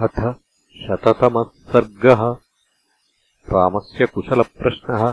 अथ शततमः सर्गः रामस्य कुशलप्रश्नः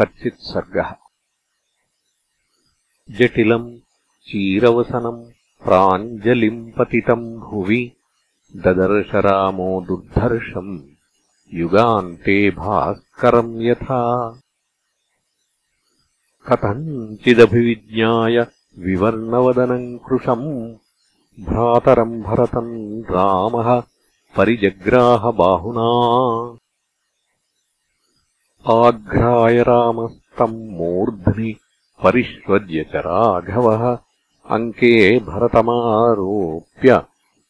कच्चित् सर्गः। जटिलम् चीरवसनम् प्राञ्जलिम् पतितम् भुवि ददर्श रामो दुर्धर्षम् युगान्ते भास्करम् यथा। कथञ्चिदभिविज्ञाय विवर्णवदनम् कृशम् भ्रातरम् भरतम् रामः परिजग्राहबाहुना आघ्राय रामस्तम् मूर्ध्नि परिष्वज्य च राघवः अङ्के भरतमारोप्य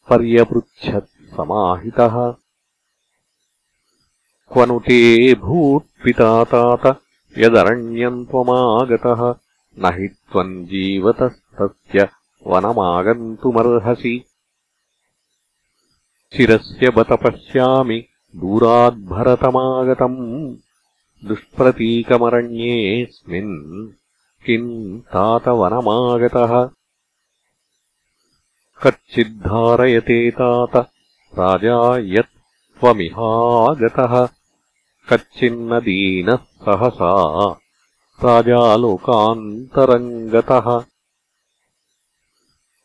पर्यपृच्छत् समाहितः। क्व ते भूत्पिता तात यदरण्यम् त्वमागतः न हि त्वम् जीवतस्तस्य वनमागन्तुमर्हसि। चिरस्य बत पश्यामि दूराद्भरतमागतम्। दुष्प्रतीकमरण्येऽस्मिन् किम् तातवनमागतः कच्चिद्धारयते तात राजा यत् त्वमिहागतः। कच्चिन्न दीनः सहसा राजालोकान्तरम् गतः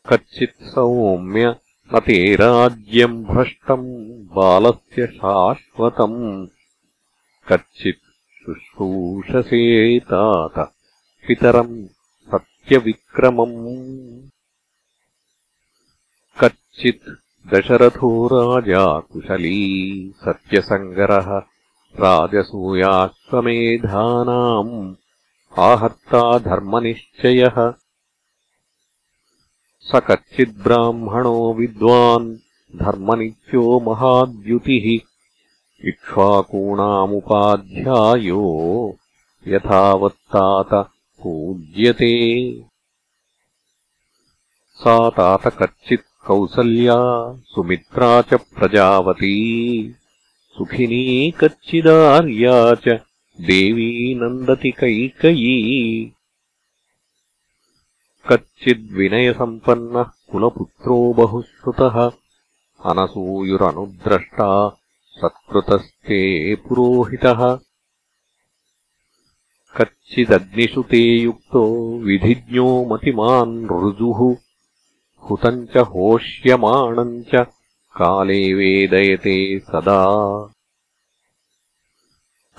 कच्चित् सौम्य न ते राज्यम् भ्रष्टम् बालस्य शाश्वतम्। कच्चित् शुश्रूषसे तात पितरम् सत्यविक्रमम्। कच्चित् दशरथो राजा कुशली सत्यसङ्गरः राजसूयाश्वमेधानाम्। आहर्ता धर्मनिश्चयः स कच्चिद्ब्राह्मणो विद्वान् धर्मनित्यो महाद्युतिः इक्ष्वाकूणामुपाध्यायो यथावत्तात पूज्यते। सा तात कच्चित् कौसल्या सुमित्रा च प्रजावती। सुखिनी कच्चिदार्या च देवी नन्दति कैकयी कच्चिद्विनयसम्पन्नः कुलपुत्रो बहुश्रुतः अनसूयुरनुद्रष्टा सत्कृतस्ते पुरोहितः। कच्चिदग्निषु ते युक्तो विधिज्ञो मतिमान् ऋजुः। हुतम् च होष्यमाणम् च काले वेदयते सदा।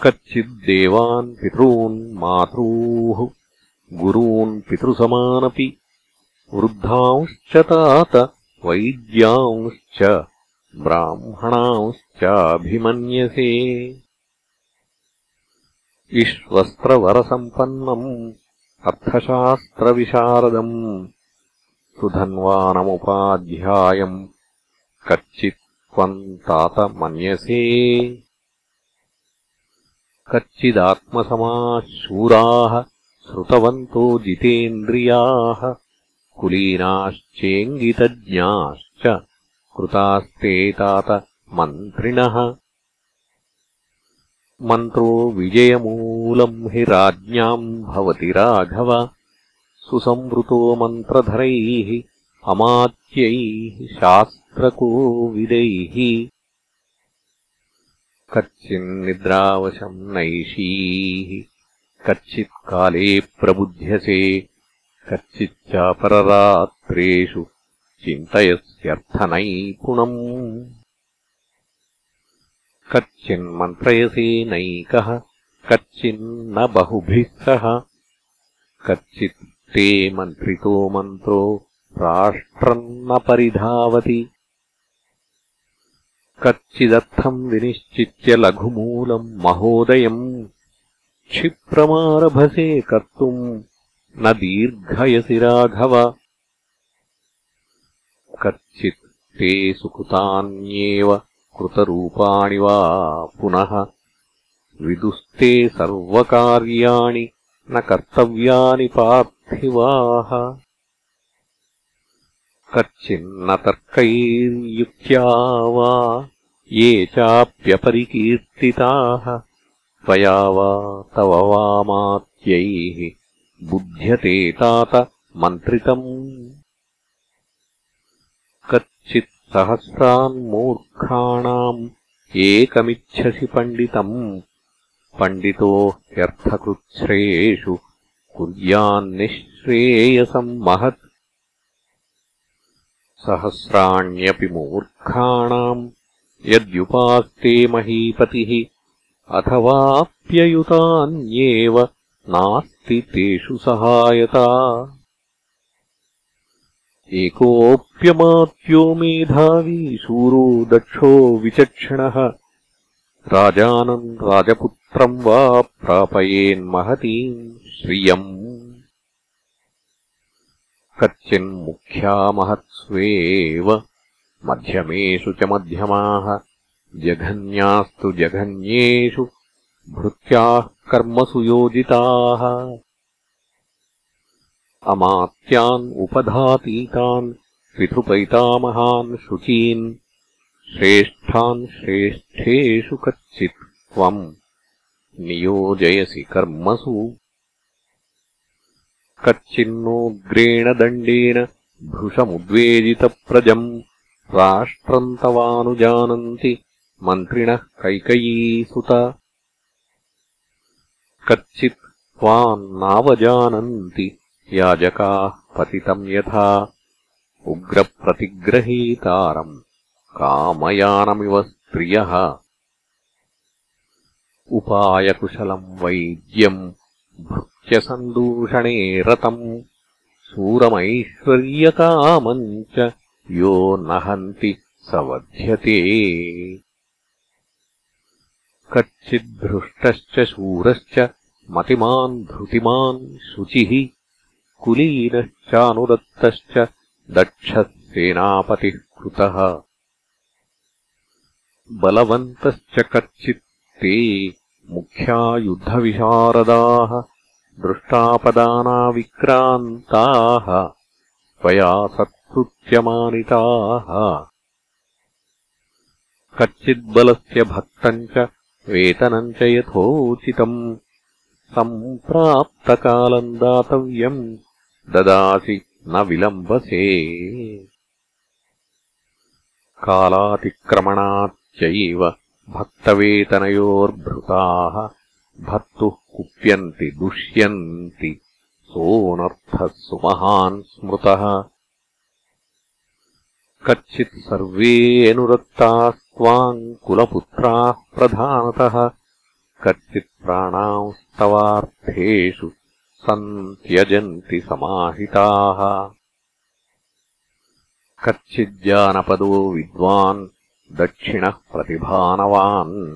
कच्चिद्देवान् पितॄन् मातॄः गुरून् पितृसमानपि वृद्धांश्च तात वैद्यांश्च ब्राह्मणांश्चाभिमन्यसे। इष्वस्त्रवरसम्पन्नम् अर्थशास्त्रविशारदम् सुधन्वानमुपाध्यायम् कच्चित् त्वम् तात मन्यसे कच्चिदात्मसमाः शूराः श्रुतवन्तो जितेन्द्रियाः कुलीनाश्चेङ्गितज्ञाश्च कृतास्ते तात मन्त्रिणः। मन्त्रो विजयमूलम् हि राज्ञाम् भवति राघव। सुसंवृतो मन्त्रधरैः अमात्यैः शास्त्रकोविदैः। कच्चिन्निद्रावशम् नैषीः कच्चित्काले प्रबुध्यसे। कच्चिच्चापररात्रेषु चिन्तयस्यर्थनैपुणम्। कच्चिन्मन्त्रयसे नैकः कच्चिन्न बहुभिः सह। कच्चित् ते मन्त्रितो मन्त्रो राष्ट्रम् न परिधावति। कच्चिदर्थम् विनिश्चित्य लघुमूलम् महोदयम् क्षिप्रमारभसे कर्तुम् न दीर्घयसि राघव। कच्चित् ते सुकृतान्येव कृतरूपाणि वा पुनः। विदुस्ते सर्वकार्याणि न कर्तव्यानि पार्थिवाः। कच्चिन्न तर्कैर्युक्त्या वा ये चाप्यपरिकीर्तिताः त्वया वा तव वा मात्यैः बुध्यते तात मन्त्रितम्। कच्चित् सहस्रान्मूर्खाणाम् एकमिच्छसि पण्डितम्। पण्डितो ह्यर्थकृच्छ्रेषु कुर्यान्निःश्रेयसम् महत्। सहस्राण्यपि मूर्खाणाम् यद्युपास्ते महीपतिः अथवाप्ययुतान्येव नास्ति तेषु सहायता। एकोऽप्यमात्यो मेधावी शूरो दक्षो विचक्षणः। राजानम् राजपुत्रम् वा प्रापयेन्महतीम् श्रियम्। कच्चिन्मुख्यामहत्स्वेव मध्यमेषु च मध्यमाः जघन्यास्तु जघन्येषु भृत्याः कर्मसु योजिताः। अमात्यान् उपधातीतान् पितृपैतामहान् शुचीन् श्रेष्ठान् श्रेष्ठेषु कच्चित् त्वम् नियोजयसि कर्मसु। कच्चिन्नोग्रेण दण्डेन भृशमुद्वेजितप्रजम् राष्ट्रम् तवानुजानन्ति मन्त्रिणः कैकयीसुत। कच्चित् त्वान्नावजानन्ति याजकाः पतितम् यथा। उग्रप्रतिग्रहीतारम् कामयानमिव स्त्रियः। उपायकुशलम् वैद्यम् भृत्यसन्दूषणे रतम् शूरमैश्वर्यकामम् च यो नहन्ति स वध्यते कच्चिद्भृष्टश्च शूरश्च मतिमान् धृतिमान् शुचिः कुलीनश्चानुदत्तश्च दक्षः सेनापतिः कृतः। बलवन्तश्च कच्चित् ते मुख्या युद्धविशारदाः दृष्टापदानाविक्रान्ताः त्वया सत्कृत्यमानिताः। कच्चिद्बलस्य भक्तम् च वेतनम् च यथोचितम् सम्प्राप्तकालम् दातव्यम् ददासि न विलम्बसे। कालातिक्रमणाच्चैव भक्तवेतनयोर्भृताः भर्तुः कुप्यन्ति दुष्यन्ति सोऽनर्थः सुमहान् स्मृतः कच्चित् सर्वे अनुरक्तास्त्वाम् कुलपुत्राः प्रधानतः। कच्चित् प्राणांस्तवार्थेषु सन्त्यजन्ति समाहिताः। कच्चिज्जानपदो विद्वान् दक्षिणः प्रतिभानवान्।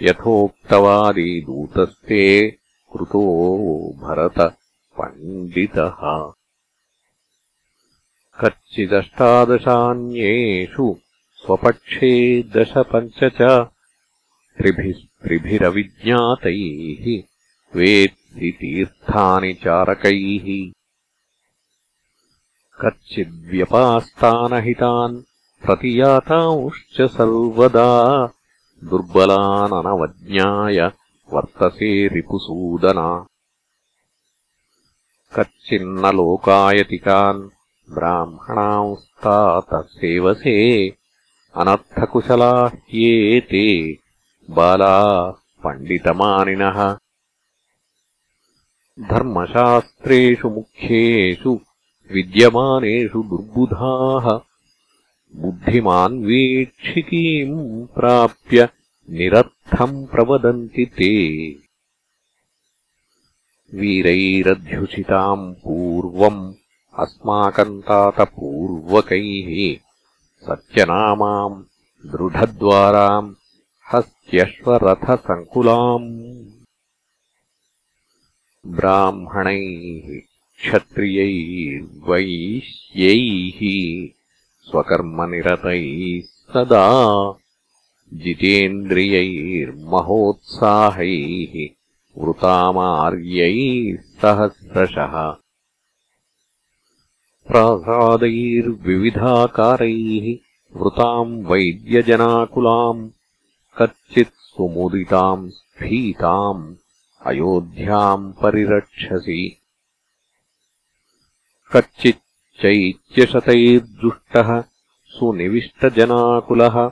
यथोक्तवादी दूतस्ते कृतो भरत पण्डितः कच्चिदष्टादशान्येषु स्वपक्षे दशपञ्च च त्रिभिस्त्रिभिरविज्ञातैः वेत्सि तीर्थानि चारकैः कच्चिद्व्यपास्तानहितान् प्रतियातांश्च सर्वदा दुर्बलाननवज्ञाय वर्तसे रिपुसूदना। कच्चिन्न लोकायतिकान् ब्राह्मणांस्तातः सेवसे अनर्थकुशला ह्येते बाला पण्डितमानिनः। धर्मशास्त्रेषु मुख्येषु विद्यमानेषु दुर्बुधाः। बुद्धिमान् वीक्षिकीम् प्राप्य निरर्थम् प्रवदन्ति ते। वीरैरध्युषिताम् पूर्वम् अस्माकम् तातपूर्वकैः सत्यनामाम् दृढद्वाराम् हस्त्यश्वरथसङ्कुलाम् ब्राह्मणैः क्षत्रियैर्वैश्यैः स्वकर्मनिरतैः सदा जितेन्द्रियैर्महोत्साहैः वृतामार्यैः सहस्रशः प्रासादैर्विविधाकारैः वृताम् वैद्यजनाकुलाम् कच्चित् सुमुदिताम् स्फीताम् अयोध्याम् परिरक्षसि। कच्चिच्चैत्यशतैर्जुष्टः सुनिविष्टजनाकुलः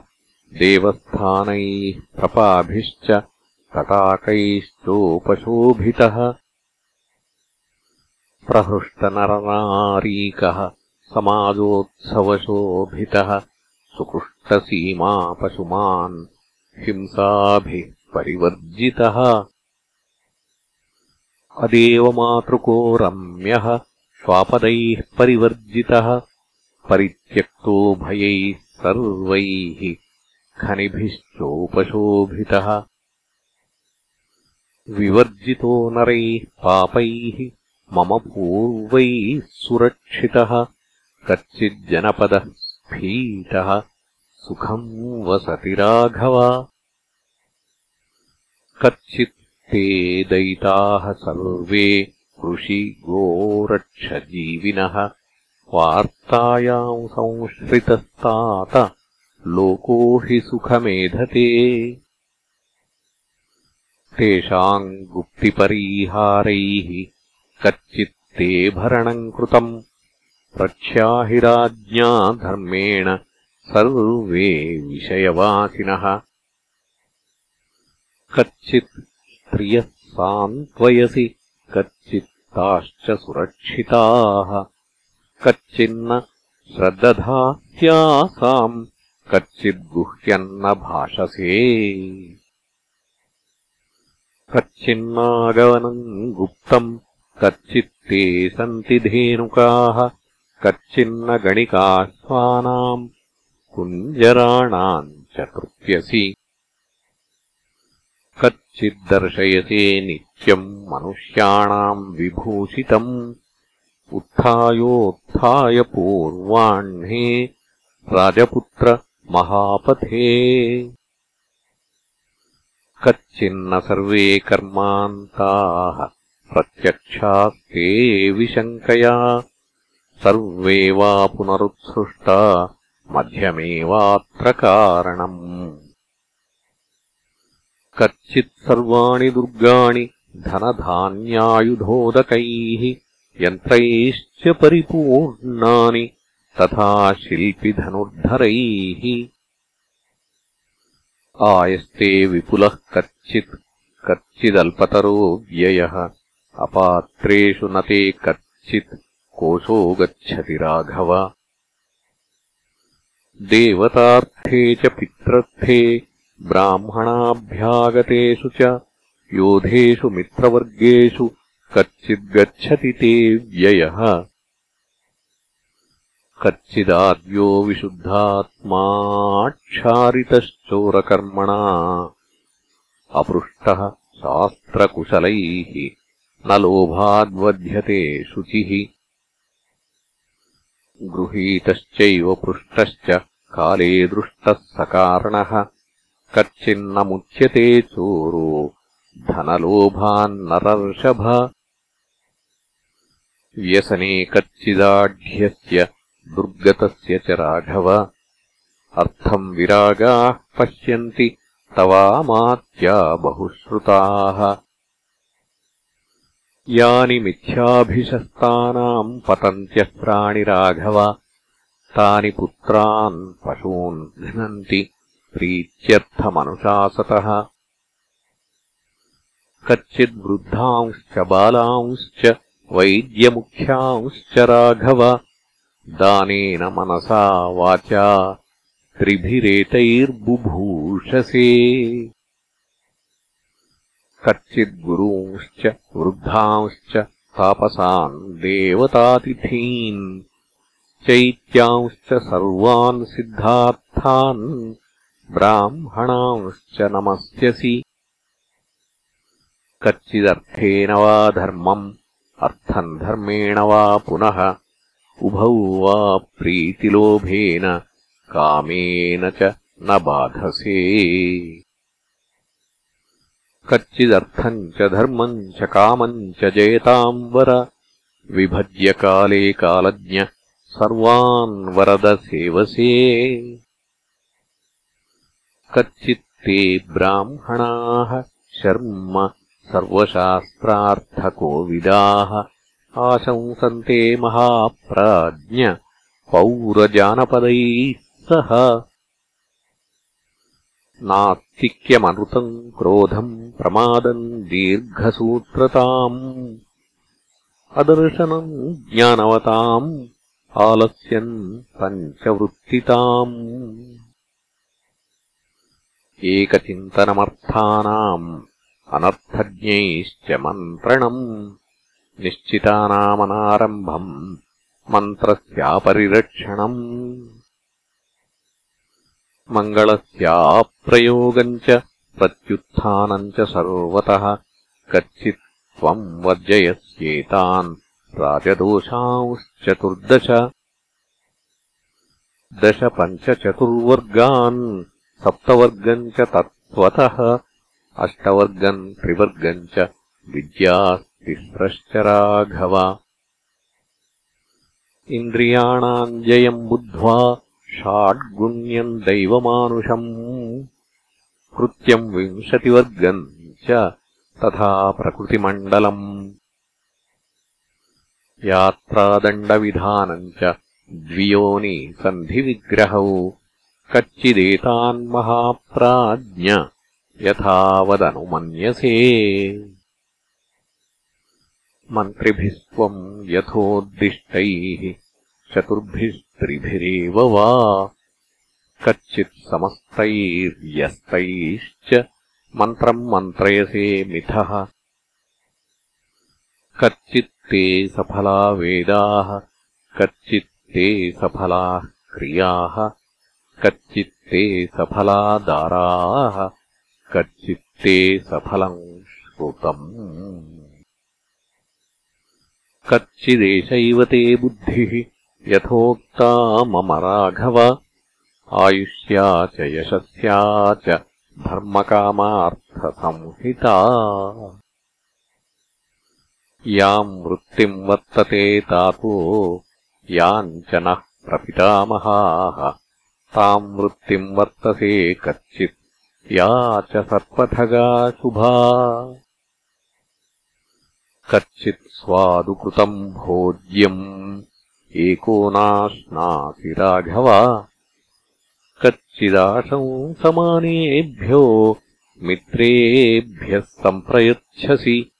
देवस्थानैः प्रपाभिश्च तटाकैश्चोपशोभितः प्रहृष्टनरनारीकः समाजोत्सवशोभितः सुकृष्टसीमापशुमान् हिंसाभिः परिवर्जितः। अदेव मातृको रम्यः श्वापदैः परिवर्जितः परित्यक्तो भयैः सर्वैः खनिभिश्चोपशोभितः। विवर्जितो नरैः पापैः मम पूर्वैः सुरक्षितः कच्चिज्जनपदः स्फीतः सुखम् वसति राघव। कच्चित् ते दयिताः सर्वे ऋषिगोरक्षजीविनः वार्तायाम् संश्रितस्तात लोको हि सुखमेधते। तेषाम् गुप्तिपरीहारैः कच्चित्ते भरणम् कृतम्। प्रख्याहि राज्ञा धर्मेण सर्वे विषयवासिनः। कच्चित् स्त्रियः सान्त्वयसि कच्चित्ताश्च सुरक्षिताः। कच्चिन्न श्रद्दधात्यासाम् कच्चिद्गुह्यन्न भाषसे। कच्चिन्नागवनम् गुप्तम् कच्चित्ते सन्ति धेनुकाः कच्चिन्न गणिकाश्वानाम् कुञ्जराणाम् च तृप्यसि। कच्चिद्दर्शयसे नित्यम् मनुष्याणाम् विभूषितम् उत्थायोत्थाय पूर्वाह्णे राजपुत्र महापथे। कच्चिन्न सर्वे कर्मान्ताः प्रत्यक्षास्ते विशङ्कया। सर्वे वा पुनरुत्सृष्टा मध्यमेवात्र कारणम्। कच्चित् सर्वाणि दुर्गाणि धनधान्यायुधोदकैः यन्त्रैश्च परिपूर्णानि तथा शिल्पिधनुर्धरैः। आयस्ते विपुलः कच्चित् कच्चिदल्पतरो व्ययः अपात्रेषु न ते कच्चित् कोशो गच्छति राघव। देवतार्थे च पित्रर्थे ब्राह्मणाभ्यागतेषु च योधेषु मित्रवर्गेषु कच्चिद्गच्छति ते व्ययः। कच्चिदाद्यो विशुद्धात्माक्षारितश्चोरकर्मणा अपृष्टः शास्त्रकुशलैः न लोभाद्वध्यते शुचिः। गृहीतश्चैव पृष्टश्च काले दृष्टः सकारणः। कच्चिन्नमुच्यते चोरो धनलोभान्नरर्षभ। व्यसने कच्चिदाढ्यस्य दुर्गतस्य च राघव। अर्थम् विरागाः पश्यन्ति तवामात्या बहुश्रुताः यानि मिथ्याभिशस्तानाम् पतन्त्यस्त्राणि राघव तानि पुत्रान् पशून् घ्नन्ति प्रीत्यर्थमनुशासतः। कच्चिद्वृद्धांश्च बालांश्च वैद्यमुख्यांश्च राघव। दानेन मनसा वाचा त्रिभिरेतैर्बुभूषसे कच्चिद्गुरूंश्च वृद्धांश्च तापसान् देवतातिथीन् चैत्यांश्च सर्वान् सिद्धार्थान् ब्राह्मणांश्च नमस्यसि। कच्चिदर्थेन वा धर्मम् अर्थम् धर्मेण वा पुनः उभौ वा प्रीतिलोभेन कामेन च न बाधसे कच्चिदर्थम् च धर्मम् च कामम् च जयताम् वर। विभज्य काले कालज्ञ सर्वान् वरदसेवसे कच्चित्ते ब्राह्मणाः शर्म सर्वशास्त्रार्थकोविदाः आशंसन्ते महाप्राज्ञ पौरजानपदैः सः नास्तिक्यमनृतम् क्रोधम् प्रमादम् दीर्घसूत्रताम् अदर्शनम् ज्ञानवताम् आलस्यम् पञ्चवृत्तिताम् एकचिन्तनमर्थानाम् अनर्थज्ञैश्च मन्त्रणम् निश्चितानामनारम्भम् मन्त्रस्यापरिरक्षणम् मङ्गलस्याप्रयोगम् च प्रत्युत्थानम् च सर्वतः कच्चित् त्वम् वर्जयस्येतान् राजदोषांश्चतुर्दश। दश पञ्चचतुर्वर्गान् सप्तवर्गम् च तत्त्वतः अष्टवर्गम् त्रिवर्गम् च विद्यास्तिस्रश्च राघव। इन्द्रियाणाम् जयम् बुद्ध्वा षाड्गुण्यम् दैवमानुषम् कृत्यम् विंशतिवर्गम् च तथा प्रकृतिमण्डलम्। यात्रादण्डविधानम् च द्वियोनि सन्धिविग्रहौ। कच्चिदेतान्महाप्राज्ञ यथावदनुमन्यसे। मन्त्रिभिस्त्वम् यथोद्दिष्टैः चतुर्भिस्त्रिभिरेव वा कच्चित्समस्तैर्यस्तैश्च मन्त्रम् मन्त्रयसे मिथः। कच्चित्ते सफला वेदाः कच्चित्ते सफलाः क्रियाः कच्चित्ते सफला दाराः कच्चित्ते सफलम् श्रुतम्। कच्चिदेषैव ते बुद्धिः यथोक्ता मम राघव आयुष्या च यशस्या च धर्मकामार्थसंहिता। याम् वृत्तिम् वर्तते तातो याम् च नः प्रपितामहाः। ताम् वृत्तिम् वर्तसे कच्चित् या च सर्पथगा शुभा। कच्चित् स्वादुकृतम् भोज्यम् एको नाश्नासि राघव कच्चिदाशंसमानेभ्यो मित्रेभ्यः सम्प्रयच्छसि।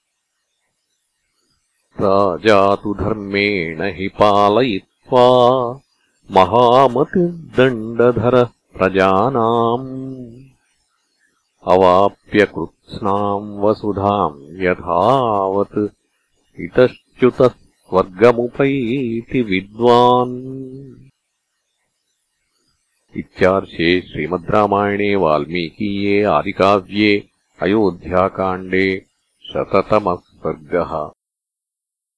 राजा तु धर्मेण हि पालयित्वा महामतिर्दण्डधरः प्रजानाम्। अवाप्य कृत्स्नाम् वसुधाम् यथावत् इतश्च्युतः स्वर्गमुपैति विद्वान् इत्यार्षे श्रीमद् रामायणे वाल्मीकीये आदिकाव्ये अयोध्याकाण्डे शततमः सर्गः